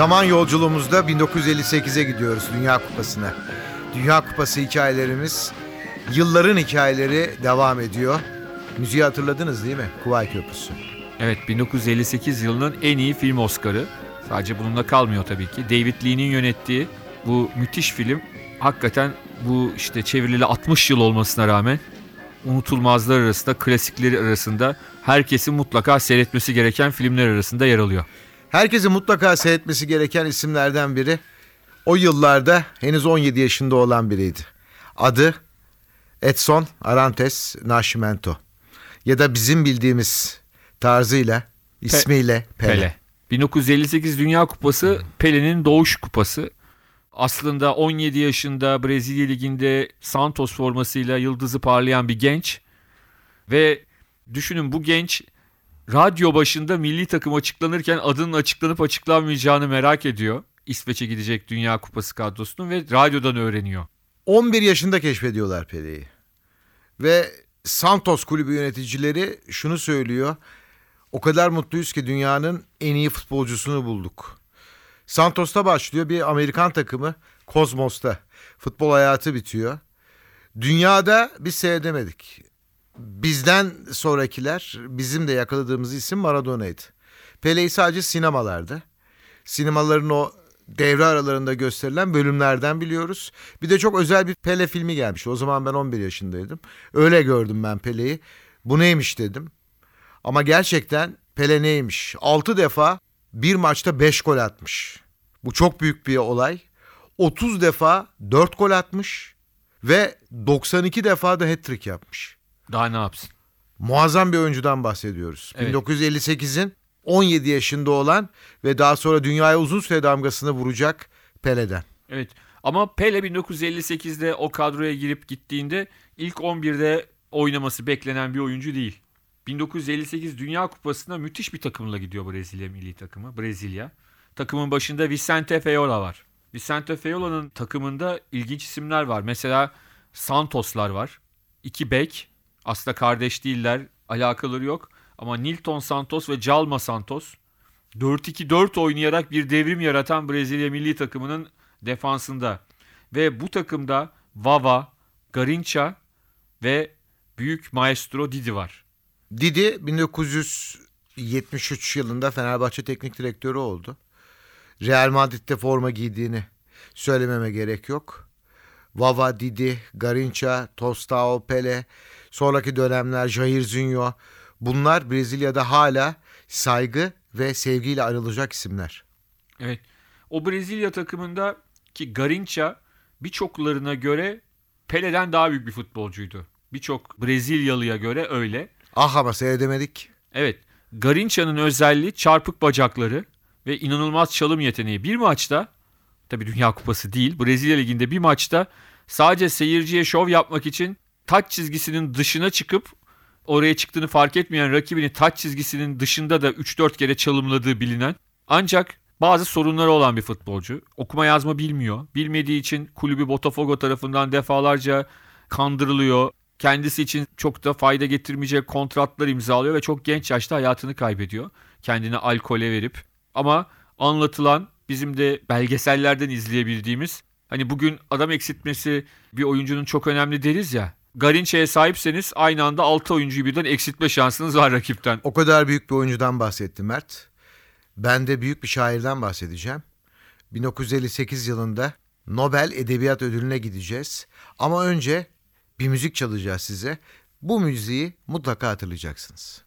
Zaman yolculuğumuzda 1958'e gidiyoruz Dünya Kupası'na. Dünya Kupası hikayelerimiz, yılların hikayeleri devam ediyor. Müziği hatırladınız değil mi? Kuvay Köprüsü. Evet 1958 yılının en iyi film Oscar'ı. Sadece bununla kalmıyor tabii ki. David Lean'in yönettiği bu müthiş film hakikaten bu işte çevrileli 60 yıl olmasına rağmen unutulmazlar arasında, klasikleri arasında herkesin mutlaka seyretmesi gereken filmler arasında yer alıyor. Herkesin mutlaka seyretmesi gereken isimlerden biri. O yıllarda henüz 17 yaşında olan biriydi. Adı Edson Arantes Nascimento. Ya da bizim bildiğimiz tarzıyla, ismiyle Pele. Pele. 1958 Dünya Kupası Pele'nin doğuş kupası. Aslında 17 yaşında Brezilya Ligi'nde Santos formasıyla yıldızı parlayan bir genç. Ve düşünün bu genç radyo başında milli takım açıklanırken adının açıklanıp açıklanmayacağını merak ediyor. İsveç'e gidecek Dünya Kupası kadrosunun ve radyodan öğreniyor. 11 yaşında keşfediyorlar Pele'yi. Ve Santos kulübü yöneticileri şunu söylüyor. O kadar mutluyuz ki dünyanın en iyi futbolcusunu bulduk. Santos'ta başlıyor bir Amerikan takımı Kozmos'ta. Futbol hayatı bitiyor. Dünyada biz seyredemedik. Bizden sonrakiler bizim de yakaladığımız isim Maradona'ydı. Pele'yi sadece sinemalarda. Sinemaların o devre aralarında gösterilen bölümlerden biliyoruz. Bir de çok özel bir Pele filmi gelmiş. O zaman ben 11 yaşındaydım. Öyle gördüm ben Pele'yi. Bu neymiş dedim. Ama gerçekten Pele neymiş? 6 defa bir maçta 5 gol atmış. Bu çok büyük bir olay. 30 defa 4 gol atmış ve 92 defa da hat-trick yapmış. Daha ne yapsın? Muazzam bir oyuncudan bahsediyoruz. Evet. 1958'in 17 yaşında olan ve daha sonra dünyaya uzun süre damgasını vuracak Pele'den. Evet ama Pele 1958'de o kadroya girip gittiğinde ilk 11'de oynaması beklenen bir oyuncu değil. 1958 Dünya Kupası'na müthiş bir takımla gidiyor Brezilya milli takımı. Brezilya. Takımın başında Vicente Feola var. Vicente Feola'nın takımında ilginç isimler var. Mesela Santoslar var. İki bek. Aslında kardeş değiller. Alakaları yok. Ama Nilton Santos ve Calma Santos 4-2-4 oynayarak bir devrim yaratan Brezilya milli takımının defansında. Ve bu takımda Vava, Garincha ve büyük maestro Didi var. Didi 1973 yılında Fenerbahçe teknik direktörü oldu. Real Madrid'de forma giydiğini söylememe gerek yok. Vava, Didi, Garincha, Tostao, Pele, sonraki dönemler Jair Zinho bunlar Brezilya'da hala saygı ve sevgiyle anılacak isimler. Evet. O Brezilya takımında ki Garincha birçoklarına göre Pele'den daha büyük bir futbolcuydu. Birçok Brezilyalıya göre öyle. Ah ama seyredemedik. Evet. Garincha'nın özelliği çarpık bacakları ve inanılmaz çalım yeteneği. Bir maçta tabii Dünya Kupası değil Brezilya Ligi'nde bir maçta sadece seyirciye şov yapmak için taç çizgisinin dışına çıkıp oraya çıktığını fark etmeyen rakibini taç çizgisinin dışında da 3-4 kere çalımladığı bilinen ancak bazı sorunları olan bir futbolcu. Okuma yazma bilmiyor. Bilmediği için kulübü Botafogo tarafından defalarca kandırılıyor. Kendisi için çok da fayda getirmeyecek kontratlar imzalıyor ve çok genç yaşta hayatını kaybediyor. Kendini alkole verip. Ama anlatılan bizim de belgesellerden izleyebildiğimiz hani bugün adam eksiltmesi bir oyuncunun çok önemli deriz ya. Garinçe'ye sahipseniz aynı anda 6 oyuncuyu birden eksiltme şansınız var rakipten. O kadar büyük bir oyuncudan bahsetti Mert. Ben de büyük bir şairden bahsedeceğim. 1958 yılında Nobel Edebiyat Ödülü'ne gideceğiz. Ama önce bir müzik çalacağız size. Bu müziği mutlaka hatırlayacaksınız.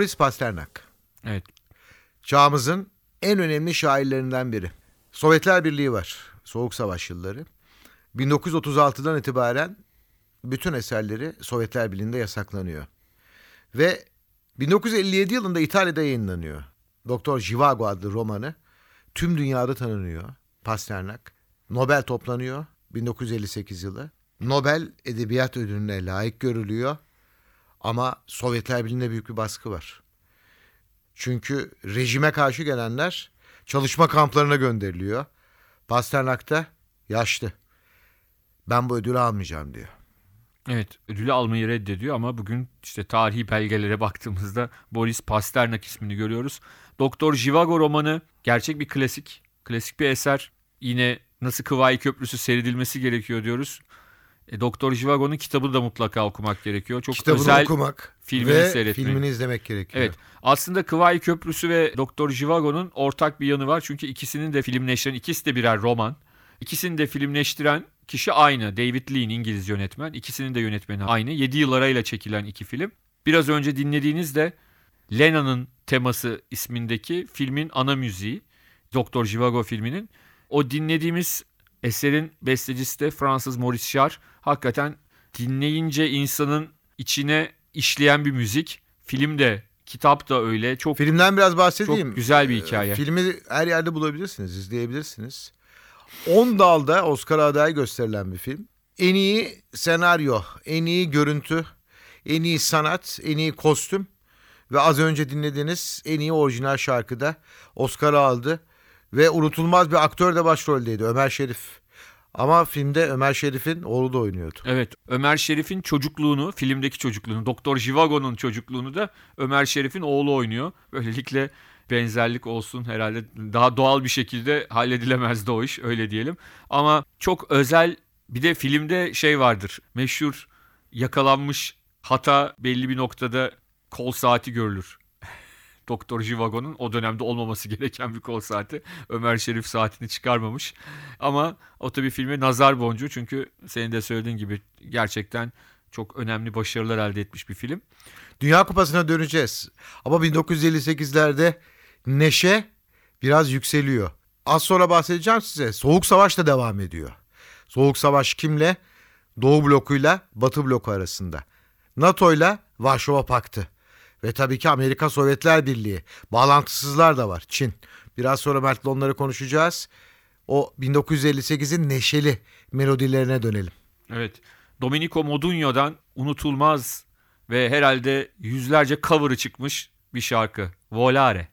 Boris Pasternak. Evet. Çağımızın en önemli şairlerinden biri. Sovyetler Birliği var. Soğuk Savaş yılları. 1936'dan itibaren bütün eserleri Sovyetler Birliği'nde yasaklanıyor. Ve 1957 yılında İtalya'da yayınlanıyor. Doktor Jivago adlı romanı tüm dünyada tanınıyor. Pasternak. Nobel toplanıyor 1958 yılı. Nobel Edebiyat Ödülü'ne layık görülüyor. Ama Sovyetler Birliği'nde büyük bir baskı var. Çünkü rejime karşı gelenler çalışma kamplarına gönderiliyor. Pasternak da yaşlı. Ben bu ödülü almayacağım diyor. Evet ödülü almayı reddediyor ama bugün işte tarihi belgelere baktığımızda Boris Pasternak ismini görüyoruz. Doktor Jivago romanı gerçek bir klasik. Klasik bir eser. Yine nasıl Kıvayi Köprüsü seyredilmesi gerekiyor diyoruz. E, Doktor Jivago'nun kitabını da mutlaka okumak gerekiyor. Çok Kitabını özel okumak filmini ve seyretmek. filmini izlemek gerekiyor. Evet. Aslında Kıvayi Köprüsü ve Doktor Jivago'nun ortak bir yanı var. Çünkü ikisinin de filmleştiren, ikisi de birer roman. İkisini de filmleştiren kişi aynı. David Lean İngiliz yönetmen. İkisinin de yönetmeni aynı. 7 yıl arayla çekilen iki film. Biraz önce dinlediğiniz de Lena'nın teması ismindeki filmin ana müziği. Doktor Jivago filminin. O dinlediğimiz eserin bestecisi de Fransız Maurice Jarre. Hakikaten dinleyince insanın içine işleyen bir müzik. Film de, kitap da öyle. Çok Filmden biraz bahsedeyim. Çok güzel bir Ee, hikaye. Filmi her yerde bulabilirsiniz, izleyebilirsiniz. 10 dalda Oscar adayı gösterilen bir film. En iyi senaryo, en iyi görüntü, en iyi sanat, en iyi kostüm ve az önce dinlediğiniz en iyi orijinal şarkıda Oscar aldı. Ve unutulmaz bir aktör de başroldeydi Ömer Şerif. Ama filmde Ömer Şerif'in oğlu da oynuyordu. Evet Ömer Şerif'in çocukluğunu filmdeki çocukluğunu Doktor Jivago'nun çocukluğunu da Ömer Şerif'in oğlu oynuyor. Böylelikle benzerlik olsun herhalde daha doğal bir şekilde halledilemezdi o iş öyle diyelim. Ama çok özel bir de filmde şey vardır meşhur yakalanmış hata belli bir noktada kol saati görülür. Doktor Jivago'nun o dönemde olmaması gereken bir kol saati. Ömer Şerif saatini çıkarmamış. Ama o tabii filme nazar boncuğu çünkü senin de söylediğin gibi gerçekten çok önemli başarılar elde etmiş bir film. Dünya Kupası'na döneceğiz. Ama 1958'lerde neşe biraz yükseliyor. Az sonra bahsedeceğim size. Soğuk Savaş da devam ediyor. Soğuk Savaş kimle? Doğu blokuyla Batı bloku arasında. NATO ile Varşova Paktı. Ve tabii ki Amerika Sovyetler Birliği. Bağlantısızlar da var. Çin. Biraz sonra Mert'le onları konuşacağız. O 1958'in neşeli melodilerine dönelim. Evet. Domenico Modugno'dan unutulmaz ve herhalde yüzlerce cover'ı çıkmış bir şarkı. Volare.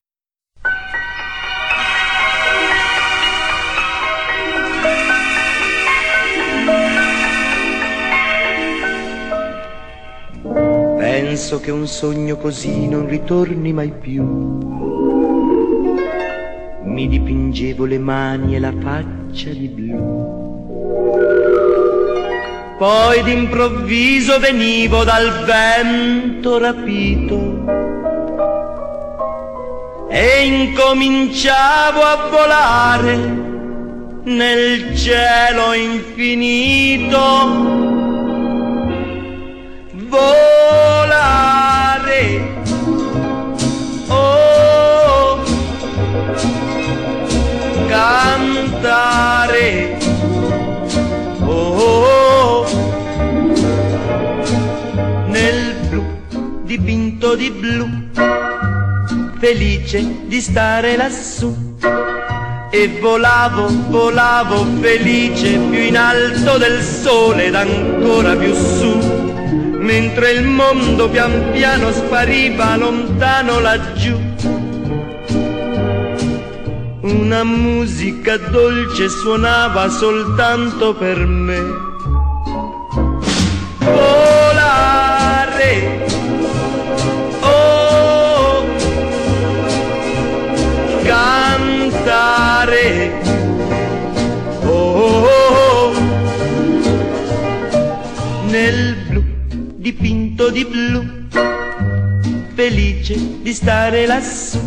Penso che un sogno così non ritorni mai più. Mi dipingevo le mani e la faccia di blu. Poi d'improvviso venivo dal vento rapito e incominciavo a volare nel cielo infinito volare. Cantare. Oh, nel blu dipinto di blu, felice di stare lassù. E volavo, volavo felice più in alto del sole ed ancora più su mentre il mondo pian piano spariva lontano laggiù. Una musica dolce suonava soltanto per me. Volare. Oh, cantare. Oh, oh, nel blu dipinto di blu, felice di stare lassù.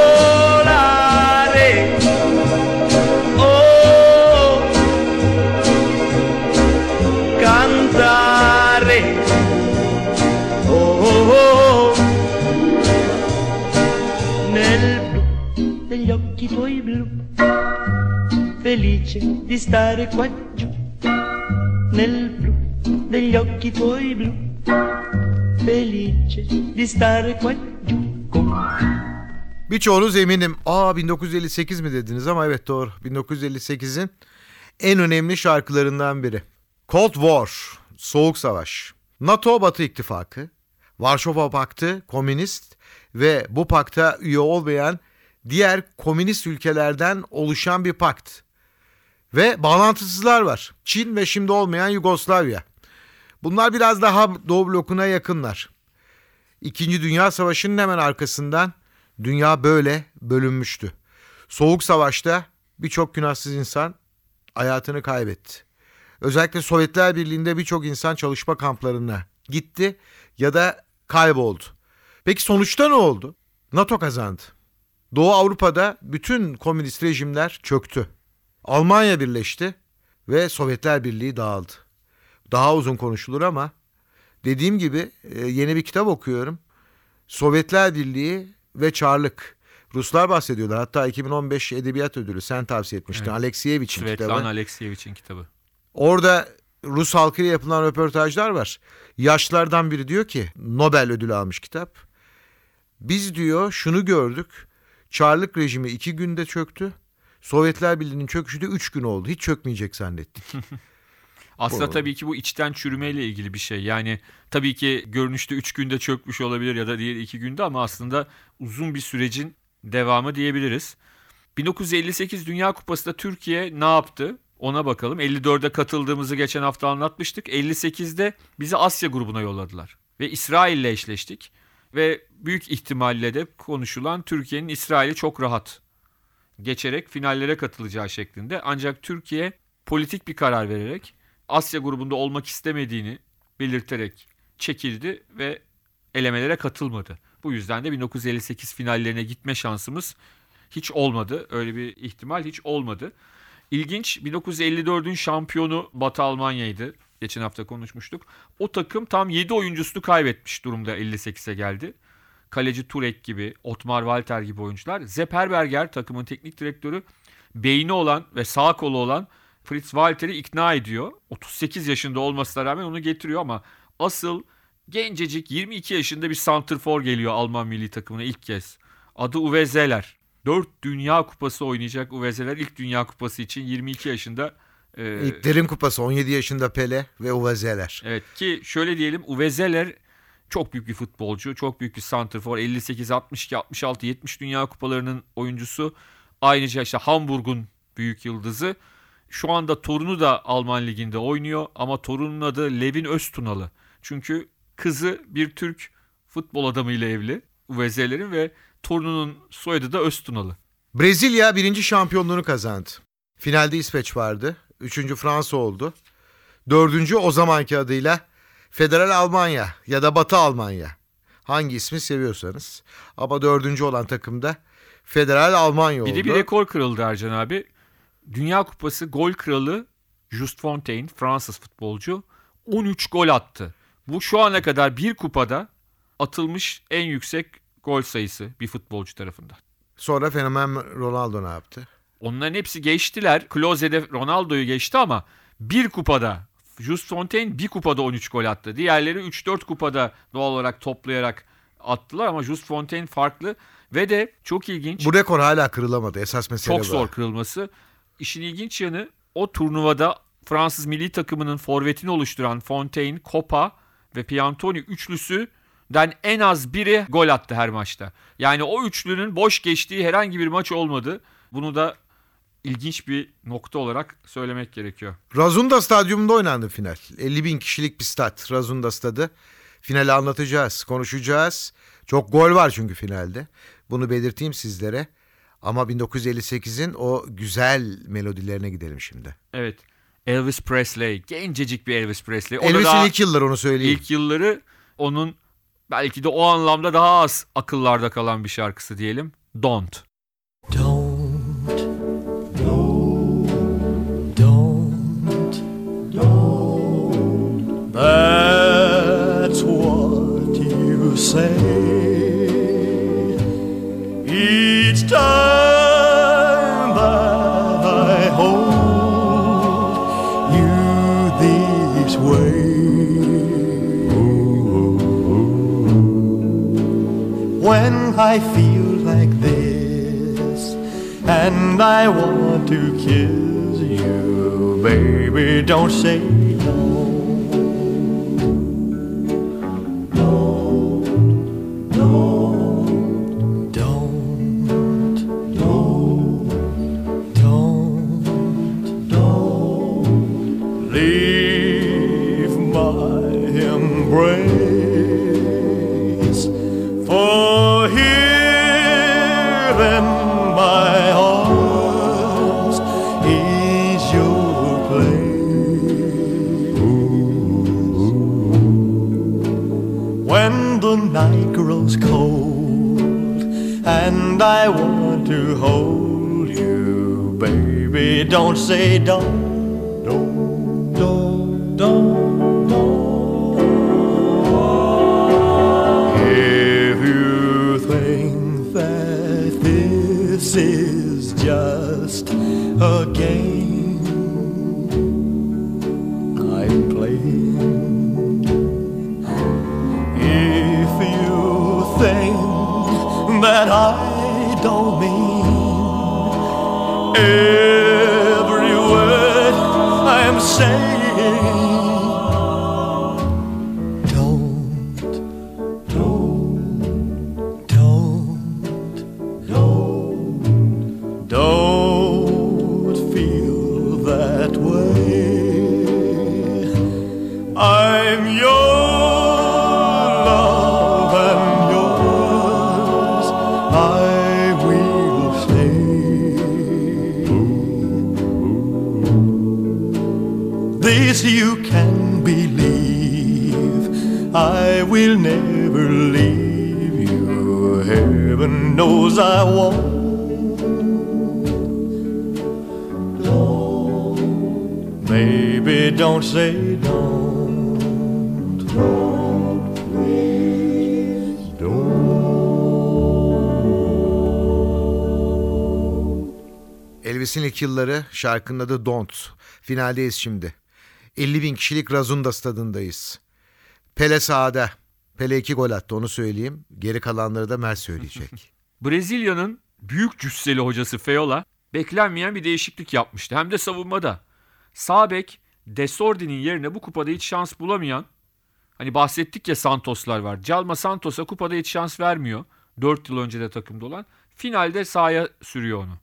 Felice di stare qua giù. Nel blu degli occhi tuoi blu, felice di stare qua giù con Birçoğunuz eminim aa 1958 mi dediniz ama evet doğru 1958'in en önemli şarkılarından biri. Cold War, Soğuk Savaş. NATO Batı İttifakı, Varşova Paktı komünist ve bu pakta üye olmayan diğer komünist ülkelerden oluşan bir pakt. Ve bağlantısızlar var. Çin ve şimdi olmayan Yugoslavya. Bunlar biraz daha Doğu blokuna yakınlar. İkinci Dünya Savaşı'nın hemen arkasından dünya böyle bölünmüştü. Soğuk Savaş'ta birçok günahsız insan hayatını kaybetti. Özellikle Sovyetler Birliği'nde birçok insan çalışma kamplarına gitti ya da kayboldu. Peki sonuçta ne oldu? NATO kazandı. Doğu Avrupa'da bütün komünist rejimler çöktü. Almanya birleşti ve Sovyetler Birliği dağıldı. Daha uzun konuşulur ama dediğim gibi e, yeni bir kitap okuyorum. Sovyetler Birliği ve Çarlık. Ruslar bahsediyorlar. Hatta 2015 Edebiyat Ödülü sen tavsiye etmiştin. Evet. Alekseyevich'in kitabı. Svetlana Alekseyevich'in kitabı. Orada Rus halkıyla yapılan röportajlar var. Yaşlardan biri diyor ki Nobel ödülü almış kitap. Biz diyor şunu gördük. Çarlık rejimi iki günde çöktü. Sovyetler Birliği'nin çöküşü de üç gün oldu. Hiç çökmeyecek zannettik. Aslında Bu- tabii ki bu içten çürümeyle ilgili bir şey. Yani tabii ki görünüşte 3 günde çökmüş olabilir ya da diğer 2 günde ama aslında uzun bir sürecin devamı diyebiliriz. 1958 Dünya Kupası'nda Türkiye ne yaptı? Ona bakalım. 54'e katıldığımızı geçen hafta anlatmıştık. 58'de bizi Asya grubuna yolladılar. Ve İsrail'le eşleştik. Ve büyük ihtimalle de konuşulan Türkiye'nin İsrail'i çok rahat geçerek finallere katılacağı şeklinde. Ancak Türkiye politik bir karar vererek Asya grubunda olmak istemediğini belirterek çekildi ve elemelere katılmadı. Bu yüzden de 1958 finallerine gitme şansımız hiç olmadı. Öyle bir ihtimal hiç olmadı. İlginç 1954'ün şampiyonu Batı Almanya'ydı. Geçen hafta konuşmuştuk. O takım tam 7 oyuncusunu kaybetmiş durumda 58'e geldi. Kaleci Turek gibi, Otmar Walter gibi oyuncular. Sepp Herberger takımın teknik direktörü beyni olan ve sağ kolu olan Fritz Walter'i ikna ediyor. 38 yaşında olmasına rağmen onu getiriyor ama asıl gencecik 22 yaşında bir santrfor geliyor Alman milli takımına ilk kez. Adı Uwe Zeller. 4 Dünya Kupası oynayacak Uwe Zeller ilk Dünya Kupası için 22 yaşında. e, İlklerin kupası 17 yaşında Pele ve Uwe Zeller. Evet ki şöyle diyelim Uwe Zeller çok büyük bir futbolcu. Çok büyük bir santrfor. 58, 62, 66, 70 Dünya Kupalarının oyuncusu. Ayrıca işte Hamburg'un büyük yıldızı. Şu anda torunu da Alman Ligi'nde oynuyor ama torunun adı Levin Öztunalı. Çünkü kızı bir Türk futbol adamıyla evli. Uwe Zeller'in ve torununun soyadı da Öztunalı. Brezilya birinci şampiyonluğunu kazandı. Finalde İsveç vardı. Üçüncü Fransa oldu. Dördüncü o zamanki adıyla Federal Almanya ya da Batı Almanya. Hangi ismi seviyorsanız. Ama dördüncü olan takımda Federal Almanya oldu. Bir de bir rekor kırıldı Ercan abi. Dünya Kupası gol kralı Just Fontaine Fransız futbolcu 13 gol attı. Bu şu ana kadar bir kupada atılmış en yüksek gol sayısı bir futbolcu tarafından. Sonra fenomen Ronaldo ne yaptı? Onların hepsi geçtiler. Klose'de Ronaldo'yu geçti ama bir kupada Just Fontaine bir kupada 13 gol attı. Diğerleri 3-4 kupada doğal olarak toplayarak attılar ama Just Fontaine farklı ve de çok ilginç. Bu rekor hala kırılamadı. Esas mesele Çok bu. zor kırılması. İşin ilginç yanı o turnuvada Fransız milli takımının forvetini oluşturan Fontaine, Copa ve Piantoni üçlüsüden en az biri gol attı her maçta. Yani o üçlünün boş geçtiği herhangi bir maç olmadı. Bunu da ilginç bir nokta olarak söylemek gerekiyor. Razunda Stadyumunda oynandı final. 50 bin kişilik bir stat Razunda Stadı. Finali anlatacağız, konuşacağız. Çok gol var çünkü finalde. Bunu belirteyim sizlere. Ama 1958'in o güzel melodilerine gidelim şimdi. Evet. Elvis Presley, gencecik bir Elvis Presley. O da Elvis'in daha- ilk yılları onu söyleyeyim. İlk yılları onun belki de o anlamda daha az akıllarda kalan bir şarkısı diyelim. Don't, say each time that I hold you this way. When I feel like this and I want to kiss you, baby, don't say embrace. For here in my arms is your place. When the night grows cold and I want to hold you, baby, don't say don't, that I don't mean. Every word I'm saying, Elvis'in ilk yılları şarkının adı Don't. Finaldeyiz şimdi. 50 bin kişilik Razunda stadındayız. Pele sahada. Pele iki gol attı onu söyleyeyim. Geri kalanları da Mer söyleyecek. Brezilya'nın büyük cüsseli hocası Feola beklenmeyen bir değişiklik yapmıştı. Hem de savunmada. Sağ bek Desordi'nin yerine bu kupada hiç şans bulamayan hani bahsettik ya Santoslar var. Calma Santos'a kupada hiç şans vermiyor. 4 yıl önce de takımda olan. Finalde sahaya sürüyor onu.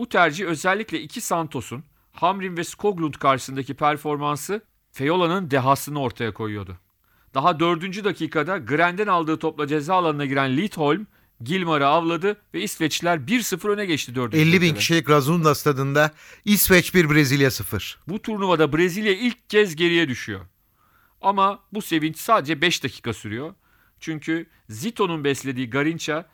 Bu tercih özellikle iki Santos'un Hamrin ve Skoglund karşısındaki performansı Feola'nın dehasını ortaya koyuyordu. Daha dördüncü dakikada Gren'den aldığı topla ceza alanına giren Lidholm Gilmar'ı avladı ve İsveçliler 1-0 öne geçti dördüncü 50 bin kişilik Razunda stadında İsveç 1 Brezilya 0. Bu turnuvada Brezilya ilk kez geriye düşüyor. Ama bu sevinç sadece 5 dakika sürüyor. Çünkü Zito'nun beslediği Garinça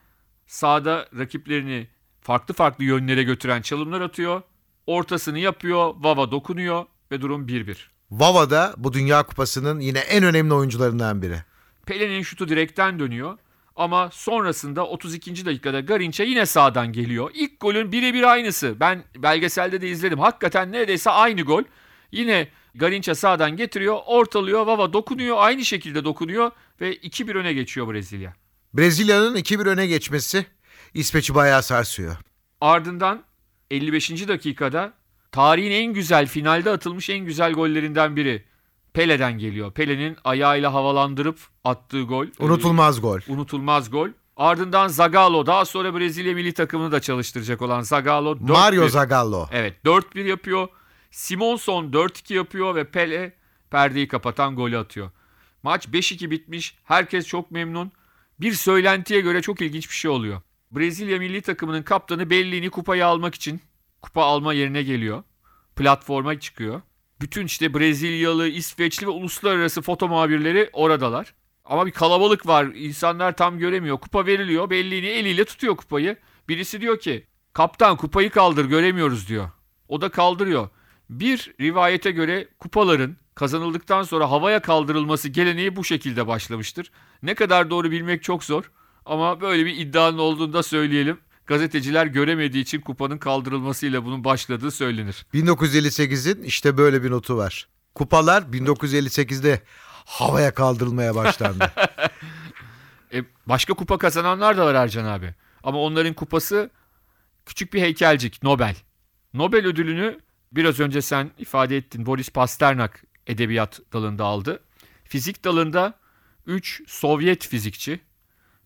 sahada rakiplerini farklı farklı yönlere götüren çalımlar atıyor. Ortasını yapıyor, Vava dokunuyor ve durum 1-1. Vava da bu Dünya Kupası'nın yine en önemli oyuncularından biri. Pele'nin şutu direkten dönüyor. Ama sonrasında 32. dakikada Garinça yine sağdan geliyor. İlk golün birebir aynısı. Ben belgeselde de izledim. Hakikaten neredeyse aynı gol. Yine Garinça sağdan getiriyor, ortalıyor, Vava dokunuyor, aynı şekilde dokunuyor ve 2-1 öne geçiyor Brezilya. Brezilya'nın 2-1 öne geçmesi İsveç'i bayağı sarsıyor. Ardından 55. dakikada tarihin en güzel finalde atılmış en güzel gollerinden biri Pele'den geliyor. Pele'nin ayağıyla havalandırıp attığı gol. Unutulmaz gol. unutulmaz gol. Ardından Zagallo daha sonra Brezilya milli takımını da çalıştıracak olan Zagallo 4-1. Mario Zagallo. Evet 4-1 yapıyor. Simonson 4-2 yapıyor ve Pele perdeyi kapatan golü atıyor. Maç 5-2 bitmiş. Herkes çok memnun. Bir söylentiye göre çok ilginç bir şey oluyor. Brezilya milli takımının kaptanı Bellini kupayı almak için kupa alma yerine geliyor. Platforma çıkıyor. Bütün işte Brezilyalı, İsveçli ve uluslararası foto muhabirleri oradalar. Ama bir kalabalık var. İnsanlar tam göremiyor. Kupa veriliyor. Bellini eliyle tutuyor kupayı. Birisi diyor ki kaptan kupayı kaldır göremiyoruz diyor. O da kaldırıyor. Bir rivayete göre kupaların kazanıldıktan sonra havaya kaldırılması geleneği bu şekilde başlamıştır. Ne kadar doğru bilmek çok zor ama böyle bir iddianın olduğunu da söyleyelim. Gazeteciler göremediği için kupanın kaldırılmasıyla bunun başladığı söylenir. 1958'in işte böyle bir notu var. Kupalar 1958'de havaya kaldırılmaya başlandı. E, başka kupa kazananlar da var Ercan abi. Ama onların kupası küçük bir heykelcik Nobel. Nobel ödülünü biraz önce sen ifade ettin. Boris Pasternak edebiyat dalında aldı. Fizik dalında 3 Sovyet fizikçi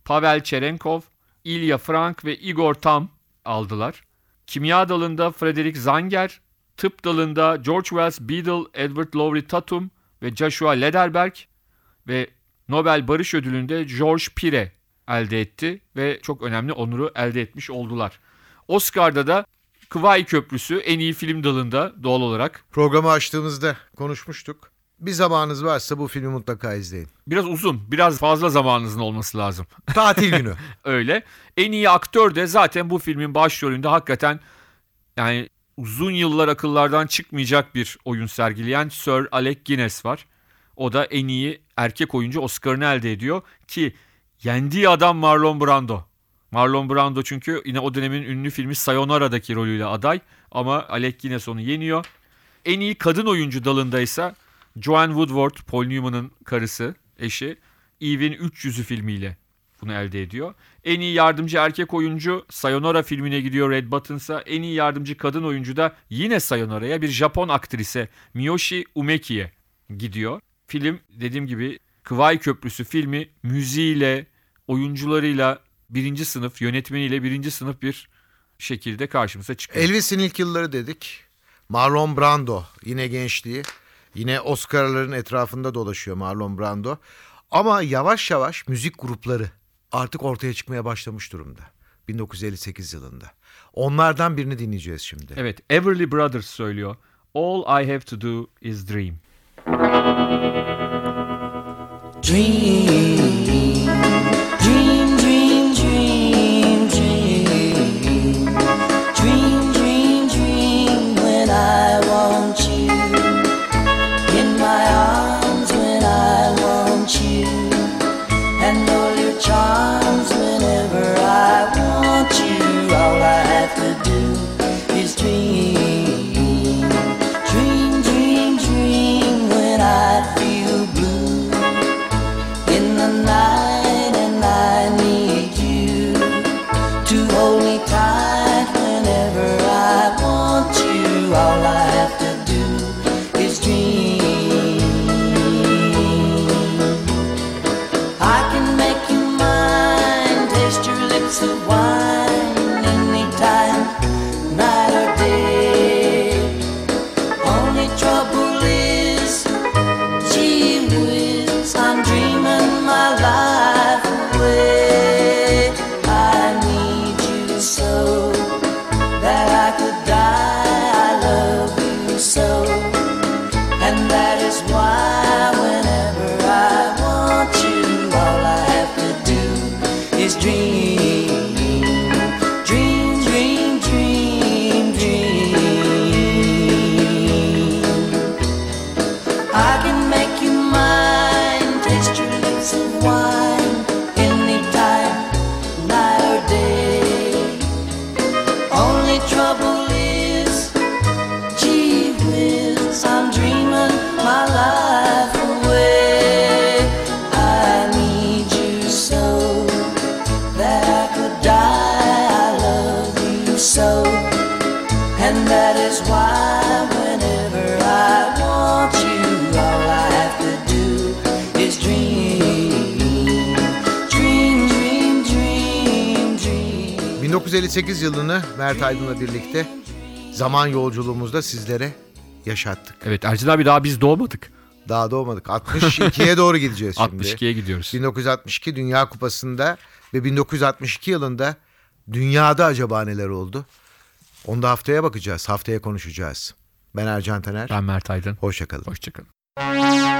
Pavel Cherenkov, Ilya Frank ve Igor Tam aldılar. Kimya dalında Frederick Zanger, tıp dalında George Wells Beadle, Edward Lowry Tatum ve Joshua Lederberg ve Nobel Barış Ödülü'nü de George Pire elde etti ve çok önemli onuru elde etmiş oldular. Oscar'da da Kıvay Köprüsü en iyi film dalında doğal olarak. Programı açtığımızda konuşmuştuk. Bir zamanınız varsa bu filmi mutlaka izleyin. Biraz uzun, biraz fazla zamanınızın olması lazım. Tatil günü. Öyle. En iyi aktör de zaten bu filmin başrolünde hakikaten yani uzun yıllar akıllardan çıkmayacak bir oyun sergileyen Sir Alec Guinness var. O da en iyi erkek oyuncu Oscar'ını elde ediyor ki yendiği adam Marlon Brando. Marlon Brando çünkü yine o dönemin ünlü filmi Sayonara'daki rolüyle aday ama Alec Guinness onu yeniyor. En iyi kadın oyuncu dalında ise Joanne Woodward, Paul Newman'ın karısı, eşi, Eve'in 300'ü filmiyle bunu elde ediyor. En iyi yardımcı erkek oyuncu Sayonara filmine gidiyor Red Buttons'a. En iyi yardımcı kadın oyuncu da yine Sayonara'ya bir Japon aktrise Miyoshi Umeki'ye gidiyor. Film dediğim gibi Kıvay Köprüsü filmi müziğiyle, oyuncularıyla birinci sınıf, yönetmeniyle birinci sınıf bir şekilde karşımıza çıkıyor. Elvis'in ilk yılları dedik. Marlon Brando yine gençliği. Yine Oscar'ların etrafında dolaşıyor Marlon Brando. Ama yavaş yavaş müzik grupları artık ortaya çıkmaya başlamış durumda. 1958 yılında. Onlardan birini dinleyeceğiz şimdi. Evet, Everly Brothers söylüyor. All I have to do is dream. Dream, dream, 1958 yılını Mert Aydın'la birlikte zaman yolculuğumuzda sizlere yaşattık. Evet Ercin abi daha biz doğmadık. Daha doğmadık. 62'ye doğru gideceğiz şimdi. 62'ye gidiyoruz. 1962 Dünya Kupası'nda ve 1962 yılında dünyada acaba neler oldu? Onu da haftaya bakacağız. Haftaya konuşacağız. Ben Ercan Taner. Ben Mert Aydın. Hoşçakalın. Hoşçakalın.